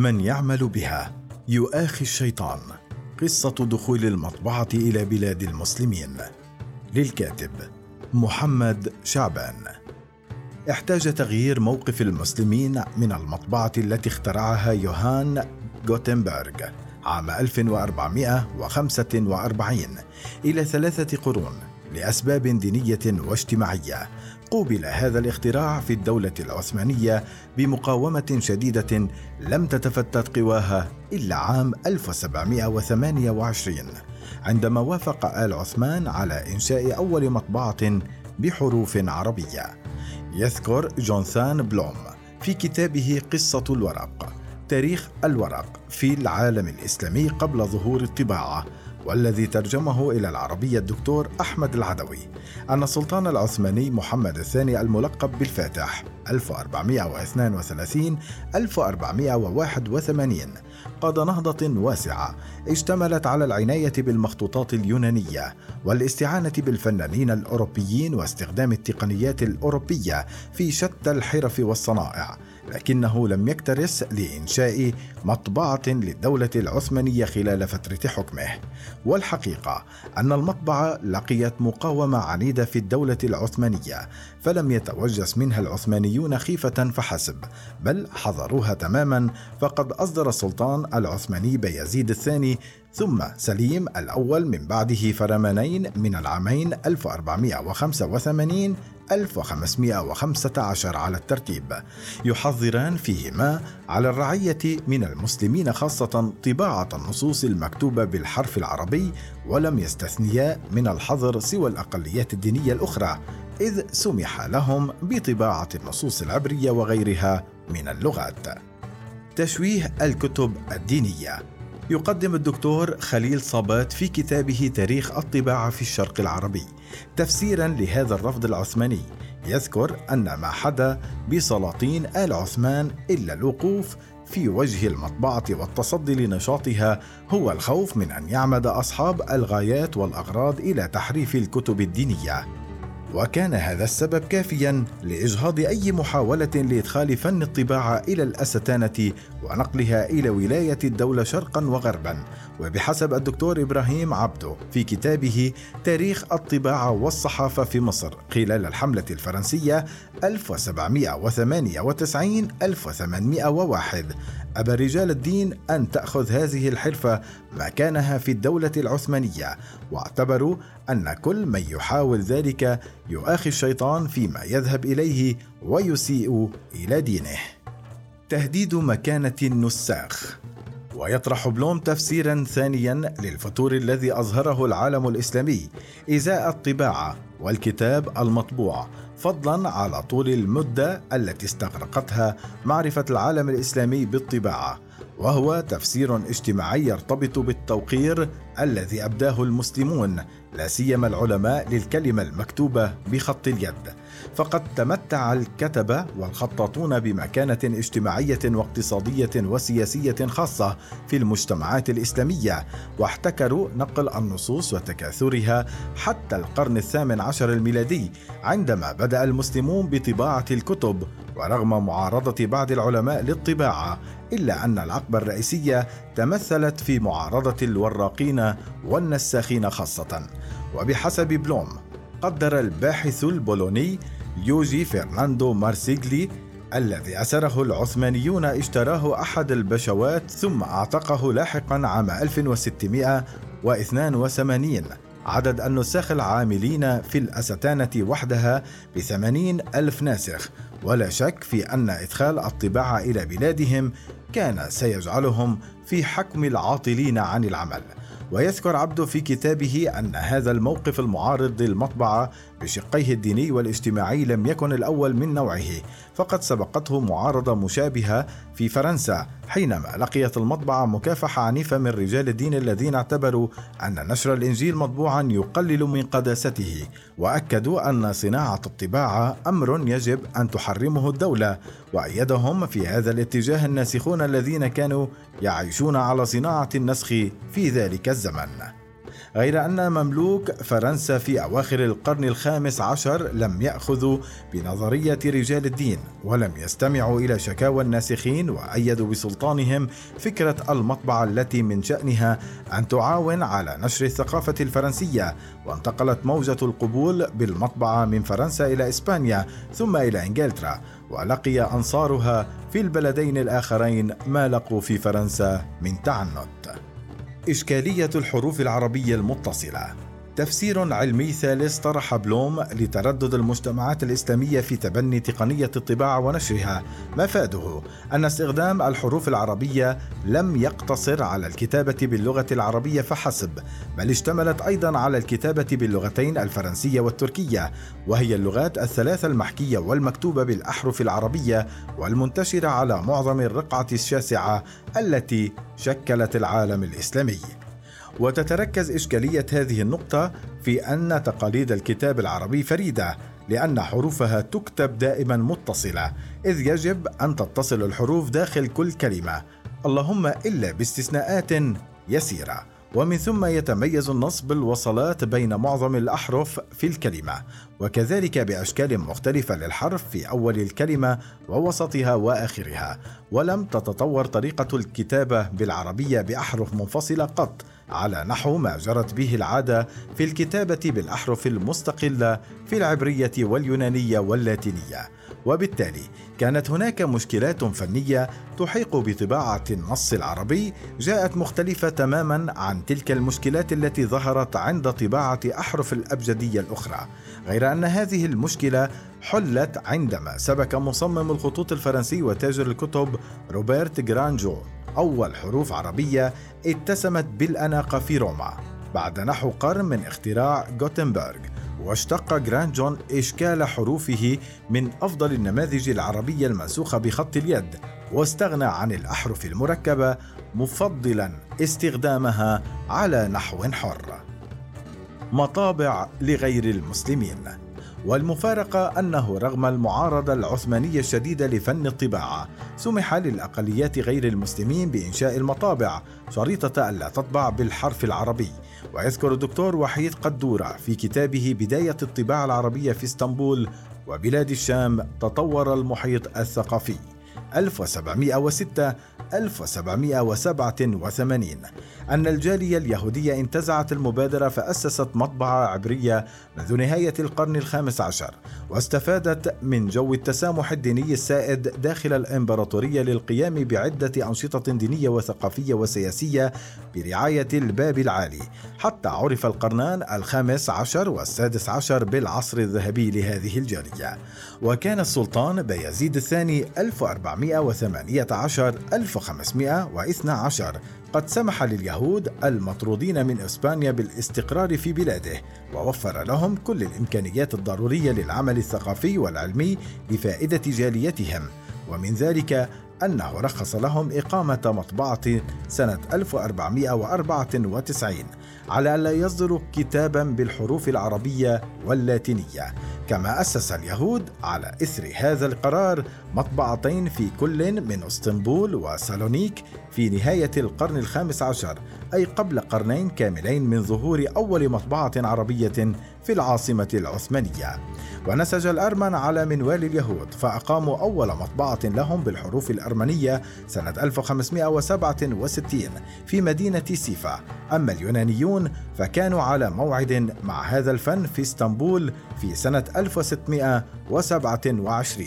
من يعمل بها. يؤاخي الشيطان. قصة دخول المطبعة إلى بلاد المسلمين. للكاتب محمد شعبان. احتاج تغيير موقف المسلمين من المطبعة التي اخترعها يوهان غوتنبرغ عام 1445 إلى ثلاثة قرون. لأسباب دينية واجتماعية. قوبل هذا الاختراع في الدولة العثمانية بمقاومة شديدة لم تتفتت قواها إلا عام 1728 عندما وافق آل عثمان على إنشاء أول مطبعة بحروف عربية. يذكر جونثان بلوم في كتابه قصة الورق تاريخ الورق في العالم الإسلامي قبل ظهور الطباعة. والذي ترجمه إلى العربية الدكتور أحمد العدوي. أن السلطان العثماني محمد الثاني الملقب بالفاتح. 1432 1481 قاد نهضة واسعة اشتملت على العناية بالمخطوطات اليونانية والاستعانة بالفنانين الأوروبيين واستخدام التقنيات الأوروبية في شتى الحرف والصنائع لكنه لم يكترث لإنشاء مطبعة للدولة العثمانية خلال فترة حكمه. والحقيقة أن المطبعة لقيت مقاومة عنيدة في الدولة العثمانية فلم يتوجس منها العثمانيون خيفة فحسب بل حظروها تماما فقد أصدر السلطان العثماني بيزيد الثاني ثم سليم الأول من بعده فرمانين من العامين 1485 1515 على الترتيب يحظران فيهما على الرعية من المسلمين خاصة طباعة النصوص المكتوبة بالحرف العربي ولم يستثنيا من الحظر سوى الأقليات الدينية الأخرى إذ سمح لهم بطباعة النصوص العبرية وغيرها من اللغات. تشويه الكتب الدينية. يقدم الدكتور خليل صبات في كتابه تاريخ الطباعة في الشرق العربي. تفسيرا لهذا الرفض العثماني. يذكر أن ما حدا بسلاطين آل عثمان إلا الوقوف في وجه المطبعة والتصدي لنشاطها هو الخوف من أن يعمد أصحاب الغايات والأغراض إلى تحريف الكتب الدينية. وكان هذا السبب كافيا لإجهاض أي محاولة لإدخال فن الطباعة إلى الأستانة ونقلها إلى ولاية الدولة شرقا وغربا. وبحسب الدكتور إبراهيم عبده في كتابه تاريخ الطباعة والصحافة في مصر خلال الحملة الفرنسية 1798 1801 أبى رجال الدين أن تأخذ هذه الحرفة مكانها في الدولة العثمانية واعتبروا أن كل من يحاول ذلك يؤاخي الشيطان فيما يذهب إليه ويسيء إلى دينه. تهديد مكانة النساخ ويطرح بلوم تفسيرا ثانيا للفتور الذي أظهره العالم الإسلامي إزاء الطباعة والكتاب المطبوع فضلا على طول المدة التي استغرقتها معرفة العالم الإسلامي بالطباعة وهو تفسير اجتماعي يرتبط بالتوقير الذي أبداه المسلمون لا سيما العلماء للكلمة المكتوبة بخط اليد. فقد تمتع الكتبه والخطاطون بمكانة اجتماعية واقتصادية وسياسية خاصة في المجتمعات الإسلامية واحتكروا نقل النصوص وتكاثرها حتى القرن الثامن عشر الميلادي عندما بدأ المسلمون بطباعة الكتب ورغم معارضة بعض العلماء للطباعة إلا أن العقبه الرئيسيه تمثلت في معارضة الوراقين والنساخين خاصة. وبحسب بلوم قدر الباحث البولوني يوجي فرناندو مارسيغلي الذي أسره العثمانيون اشتراه أحد البشوات ثم أعتقه لاحقا عام 1682 عدد النساخ العاملين في الأستانة وحدها بثمانين ألف ناسخ ولا شك في أن إدخال الطباعة إلى بلادهم كان سيجعلهم في حكم العاطلين عن العمل. ويذكر عبده في كتابه أن هذا الموقف المعارض للمطبعة بشقيه الديني والاجتماعي لم يكن الأول من نوعه فقد سبقته معارضة مشابهة في فرنسا حينما لقيت المطبعة مكافحة عنيفة من رجال الدين الذين اعتبروا أن نشر الإنجيل مطبوعا يقلل من قداسته وأكدوا أن صناعة الطباعة أمر يجب أن تحرمه الدولة وأيدهم في هذا الاتجاه الناسخون الذين كانوا يعيشون على صناعة النسخ في ذلك الزمن. غير أن مملوك فرنسا في أواخر القرن الخامس عشر لم يأخذوا بنظرية رجال الدين ولم يستمعوا إلى شكاوى الناسخين وأيدوا بسلطانهم فكرة المطبعة التي من شأنها أن تعاون على نشر الثقافة الفرنسية وانتقلت موجة القبول بالمطبعة من فرنسا إلى إسبانيا ثم إلى إنجلترا ولقي أنصارها في البلدين الآخرين ما لقوا في فرنسا من تعنت. إشكالية الحروف العربية المتصلة. تفسير علمي ثالث طرح بلوم لتردد المجتمعات الإسلامية في تبني تقنية الطباعة ونشرها. مفاده أن استخدام الحروف العربية لم يقتصر على الكتابة باللغة العربية فحسب بل اشتملت أيضا على الكتابة باللغتين الفرنسية والتركية وهي اللغات الثلاثة المحكية والمكتوبة بالأحرف العربية والمنتشرة على معظم الرقعة الشاسعة التي شكلت العالم الإسلامي. وتتركز إشكالية هذه النقطة في أن تقاليد الكتاب العربي فريدة لأن حروفها تكتب دائما متصلة إذ يجب أن تتصل الحروف داخل كل كلمة. اللهم إلا باستثناءات يسيرة. ومن ثم يتميز النص بالوصلات بين معظم الأحرف في الكلمة وكذلك بأشكال مختلفة للحرف في أول الكلمة ووسطها وآخرها. ولم تتطور طريقة الكتابة بالعربية بأحرف منفصلة قط. على نحو ما جرت به العادة في الكتابة بالأحرف المستقلة في العبرية واليونانية واللاتينية. وبالتالي كانت هناك مشكلات فنية تحيق بطباعة النص العربي جاءت مختلفة تماما عن تلك المشكلات التي ظهرت عند طباعة أحرف الأبجدية الأخرى. غير أن هذه المشكلة حلت عندما سبك مصمم الخطوط الفرنسي وتاجر الكتب روبرت جرانجو. أول حروف عربية اتسمت بالأناقة في روما بعد نحو قرن من اختراع غوتنبرغ واشتق جرانجون أشكال حروفه من أفضل النماذج العربية المنسوخة بخط اليد واستغنى عن الأحرف المركبة مفضلا استخدامها على نحو حر. مطابع لغير المسلمين. والمفارقة أنه رغم المعارضة العثمانية الشديدة لفن الطباعة سمح للأقليات غير المسلمين بإنشاء المطابع شريطة ألا تطبع بالحرف العربي. ويذكر الدكتور وحيد قدورة في كتابه بداية الطباعة العربية في إسطنبول وبلاد الشام تطور المحيط الثقافي. 1706 1787 أن الجالية اليهودية انتزعت المبادرة فأسست مطبعة عبرية منذ نهاية القرن الخامس عشر واستفادت من جو التسامح الديني السائد داخل الإمبراطورية للقيام بعدة أنشطة دينية وثقافية وسياسية برعاية الباب العالي حتى عرف القرنان الخامس عشر والسادس عشر بالعصر الذهبي لهذه الجالية. وكان السلطان بايزيد الثاني 1418 1512 قد سمح لليهود المطرودين من إسبانيا بالاستقرار في بلاده ووفر لهم كل الإمكانيات الضرورية للعمل الثقافي والعلمي لفائده جاليتهم. ومن ذلك أنه رخص لهم إقامة مطبعة سنة 1494 على ألا يصدروا كتابا بالحروف العربية واللاتينية. كما أسس اليهود على إثر هذا القرار مطبعتين في كل من إسطنبول وسالونيك في نهاية القرن الخامس عشر أي قبل قرنين كاملين من ظهور أول مطبعة عربية في العاصمة العثمانية. ونسج الأرمن على منوال اليهود فأقاموا أول مطبعة لهم بالحروف الأرمنية سنة 1567 في مدينة سيفا. أما اليونانيون فكانوا على موعد مع هذا الفن في إسطنبول في سنة 1627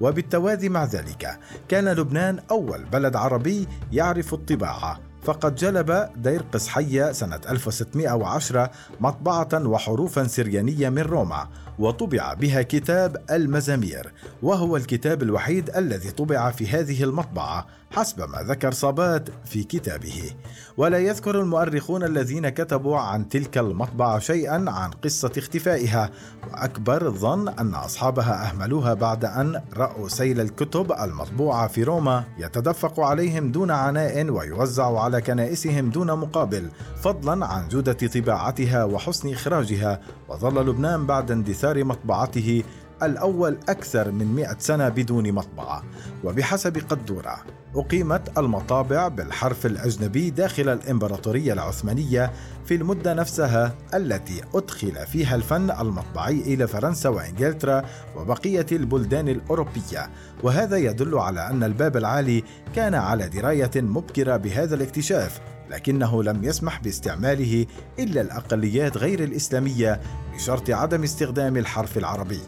وبالتوازي مع ذلك كان لبنان أول بلد عربي يعرف الطباعة فقد جلب دير قزحيا سنة 1610 مطبعة وحروفا سريانية من روما. وطبع بها كتاب المزامير وهو الكتاب الوحيد الذي طبع في هذه المطبعة حسب ما ذكر صابات في كتابه. ولا يذكر المؤرخون الذين كتبوا عن تلك المطبعة شيئا عن قصة اختفائها وأكبر الظن أن أصحابها أهملوها بعد أن رأوا سيل الكتب المطبوعة في روما يتدفق عليهم دون عناء ويوزع على كنائسهم دون مقابل فضلا عن جودة طباعتها وحسن إخراجها وظل لبنان بعد اندثار مطبعته الأول أكثر من مئة سنة بدون مطبعة. وبحسب قدورة أقيمت المطابع بالحرف الأجنبي داخل الإمبراطورية العثمانية في المدة نفسها التي أدخل فيها الفن المطبعي إلى فرنسا وإنجلترا وبقية البلدان الأوروبية. وهذا يدل على أن الباب العالي كان على دراية مبكرة بهذا الاكتشاف. لكنه لم يسمح باستعماله إلا الأقليات غير الإسلامية بشرط عدم استخدام الحرف العربي.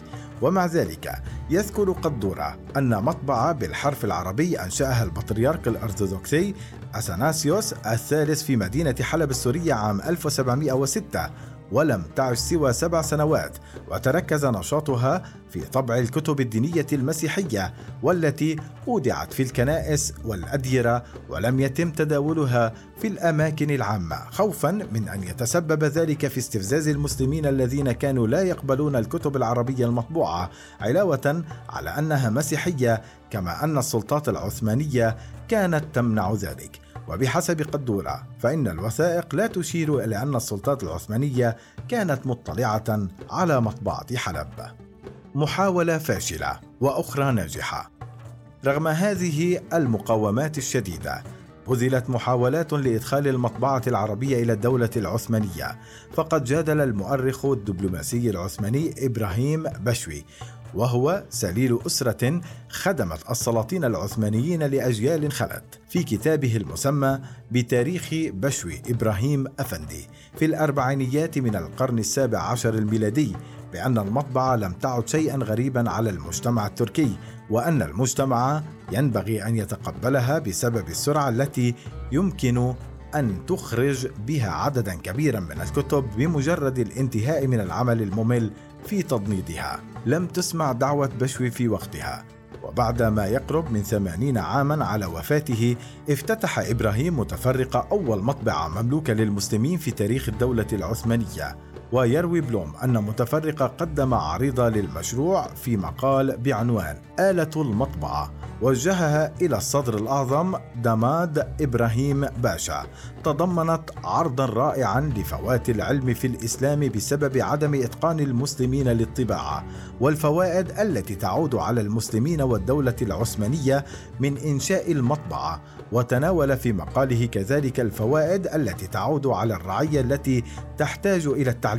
ومع ذلك يذكر قدورة أن مطبعة بالحرف العربي أنشأها البطريرك الأرثوذكسي أثناسيوس الثالث في مدينة حلب السورية عام 1706 ولم تعش سوى سبع سنوات وتركز نشاطها في طبع الكتب الدينية المسيحية والتي اودعت في الكنائس والأديرة ولم يتم تداولها في الأماكن العامة خوفا من أن يتسبب ذلك في استفزاز المسلمين الذين كانوا لا يقبلون الكتب العربية المطبوعة علاوة على أنها مسيحية كما أن السلطات العثمانية كانت تمنع ذلك. وبحسب قدورة فإن الوثائق لا تشير إلى أن السلطات العثمانية كانت مطلعة على مطبعة حلب. محاولة فاشلة وأخرى ناجحة. رغم هذه المقاومات الشديدة، بذلت محاولات لإدخال المطبعة العربية إلى الدولة العثمانية، فقد جادل المؤرخ الدبلوماسي العثماني إبراهيم بشوي وهو سليل أسرة خدمت السلاطين العثمانيين لأجيال خلت في كتابه المسمى بتاريخ بشوي إبراهيم أفندي. في الأربعينيات من القرن السابع عشر الميلادي بأن المطبعة لم تعد شيئا غريبا على المجتمع التركي وأن المجتمع ينبغي أن يتقبلها بسبب السرعة التي يمكن أن تخرج بها عددا كبيرا من الكتب بمجرد الانتهاء من العمل الممل في تضنيدها. لم تسمع دعوة بشوي في وقتها. وبعد ما يقرب من ثمانين عاما على وفاته افتتح إبراهيم متفرقة أول مطبعة مملوكة للمسلمين في تاريخ الدولة العثمانية. ويروي بلوم أن متفرقة قدم عريضة للمشروع في مقال بعنوان آلة المطبعة وجهها إلى الصدر الأعظم دماد إبراهيم باشا. تضمنت عرضا رائعا لفوات العلم في الإسلام بسبب عدم إتقان المسلمين للطباعة والفوائد التي تعود على المسلمين والدولة العثمانية من إنشاء المطبعة. وتناول في مقاله كذلك الفوائد التي تعود على الرعية التي تحتاج إلى التعليم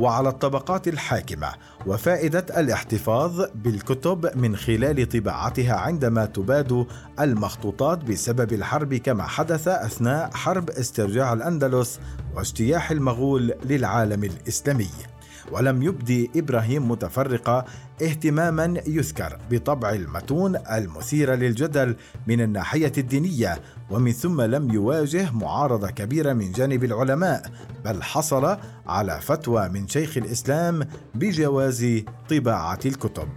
وعلى الطبقات الحاكمة وفائدة الاحتفاظ بالكتب من خلال طباعتها عندما تباد المخطوطات بسبب الحرب كما حدث أثناء حرب استرجاع الأندلس واجتياح المغول للعالم الإسلامي. ولم يبدي إبراهيم متفرقه اهتماما يذكر بطبع المتون المثيرة للجدل من الناحية الدينية ومن ثم لم يواجه معارضة كبيرة من جانب العلماء بل حصل على فتوى من شيخ الإسلام بجواز طباعة الكتب.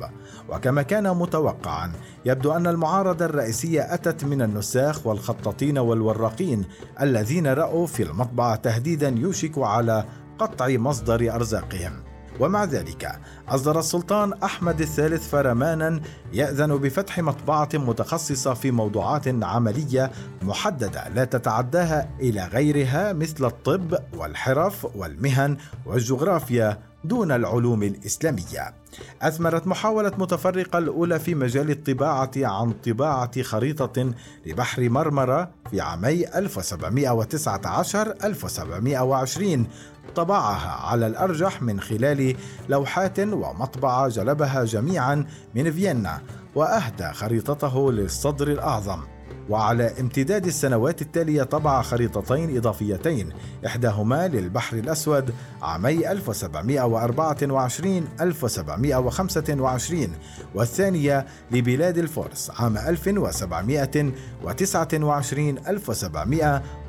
وكما كان متوقعا يبدو أن المعارضة الرئيسية أتت من النساخ والخطاطين والوراقين الذين رأوا في المطبعة تهديدا يوشك على قطع مصدر أرزاقهم. ومع ذلك أصدر السلطان أحمد الثالث فرمانا يأذن بفتح مطبعة متخصصة في موضوعات عملية محددة لا تتعداها إلى غيرها مثل الطب والحرف والمهن والجغرافيا دون العلوم الإسلامية. أثمرت محاولة متفرقة الأولى في مجال الطباعة عن طباعة خريطة لبحر مرمرة في عامي 1719 1720 طبعها على الأرجح من خلال لوحات ومطبعة جلبها جميعا من فيينا وأهدى خريطته للصدر الأعظم وعلى امتداد السنوات التالية طبع خريطتين إضافيتين إحداهما للبحر الأسود عامي 1724 1725 والثانية لبلاد الفرس عام 1729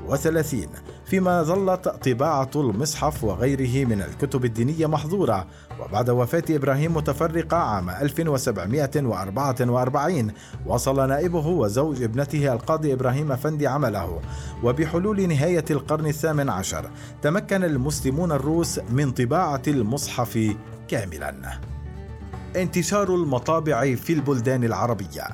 1730 فيما ظلت طباعة المصحف وغيره من الكتب الدينية محظورة. وبعد وفاة إبراهيم متفرقة عام 1744 وصل نائبه وزوج ابنته القاضي إبراهيم أفندي عمله. وبحلول نهاية القرن الثامن عشر تمكن المسلمون الروس من طباعة المصحف كاملا. انتشار المطابع في البلدان العربية.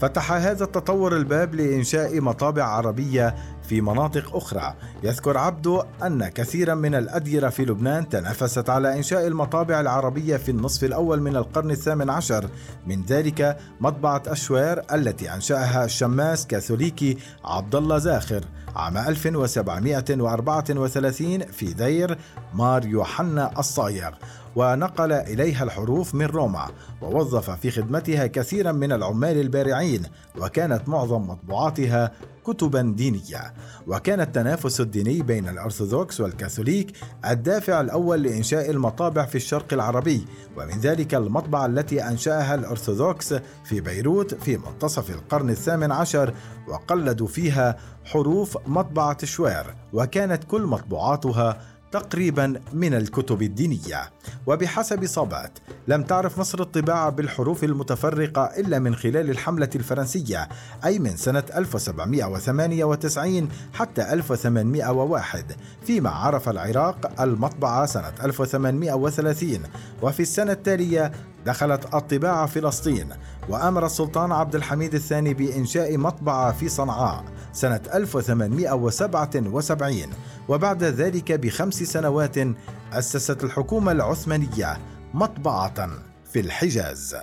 فتح هذا التطور الباب لإنشاء مطابع عربية في مناطق أخرى. يذكر عبده أن كثيرا من الأديرة في لبنان تنافست على إنشاء المطابع العربية في النصف الأول من القرن الثامن عشر. من ذلك مطبعة أشوير التي أنشأها الشماس كاثوليكي عبد الله زاخر عام 1734 في دير مار يوحنا الصايغ. ونقل إليها الحروف من روما. ووظف في خدمتها كثيرا من العمال البارعين. وكانت معظم مطبوعاتها كتبا دينية. وكان التنافس الديني بين الأرثوذكس والكاثوليك الدافع الأول لإنشاء المطابع في الشرق العربي ومن ذلك المطبعة التي أنشأها الأرثوذكس في بيروت في منتصف القرن الثامن عشر وقلدوا فيها حروف مطبعة شوير وكانت كل مطبوعاتها تقريبا من الكتب الدينية. وبحسب صابات لم تعرف مصر الطباعة بالحروف المتفرقة إلا من خلال الحملة الفرنسية أي من سنة 1798 حتى 1801 فيما عرف العراق المطبعة سنة 1830 وفي السنة التالية دخلت الطباعة فلسطين وأمر السلطان عبد الحميد الثاني بإنشاء مطبعة في صنعاء سنة 1877 وبعد ذلك بخمس سنوات أسست الحكومة العثمانية مطبعة في الحجاز.